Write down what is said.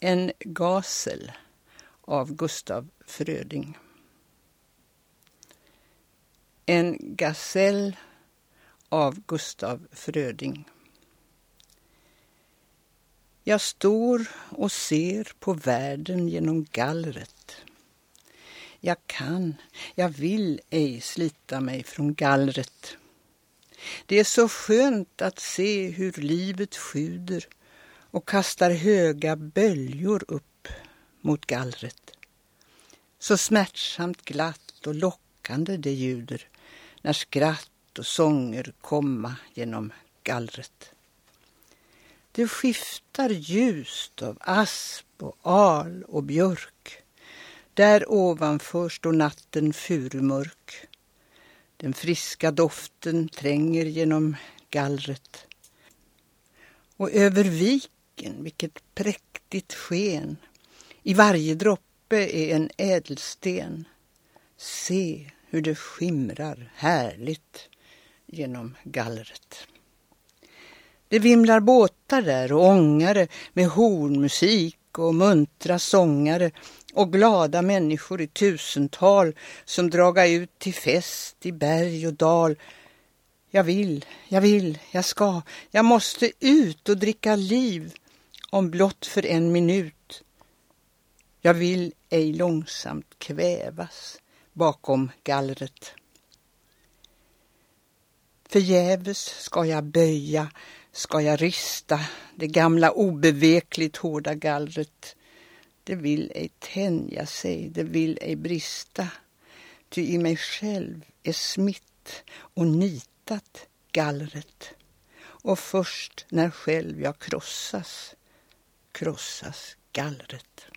En gasel av Gustav Fröding. En gasell av Gustav Fröding. Jag står och ser på världen genom gallret. Jag kan, jag vill ej slita mig från gallret. Det är så skönt att se hur livet sjuder och kastar höga böljor upp mot gallret. Så smärtsamt glatt och lockande det ljuder när skratt och sånger komma genom gallret. Det skiftar ljust av asp och al och björk. Där ovanför står natten furumörk. Den friska doften tränger genom gallret. Och över blicken, vilket präktigt sken. I varje droppe är en ädelsten. Se hur det skimrar härligt genom gallret. Det vimlar båtar där och ångare med hornmusik och muntra sångare och glada människor i tusental som draga ut till fest i berg och dal. Jag vill, jag vill, jag ska, jag måste ut och dricka liv om blott för en minut. Jag vill ej långsamt kvävas bakom gallret. Förgäves ska jag böja, ska jag rista det gamla obevekligt hårda gallret. Det vill ej tänja sig, det vill ej brista. Ty i mig själv är smitt och nitat gallret. Och först när själv jag krossas, krossas gallret.